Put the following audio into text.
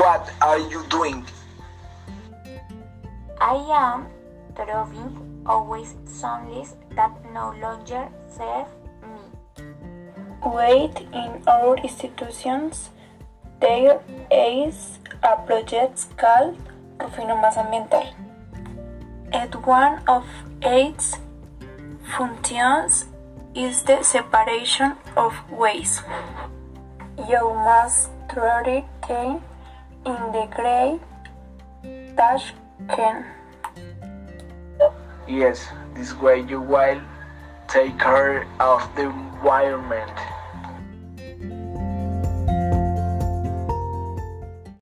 Hey, what are you doing? I am throwing away some lists that no longer serve me. Wait, in our institutions, there is a project called Rufino Más Ambiental. And one of its functions is the separation of waste. You must throw it in the grey trash can. Yes, this way you will take care of the environment.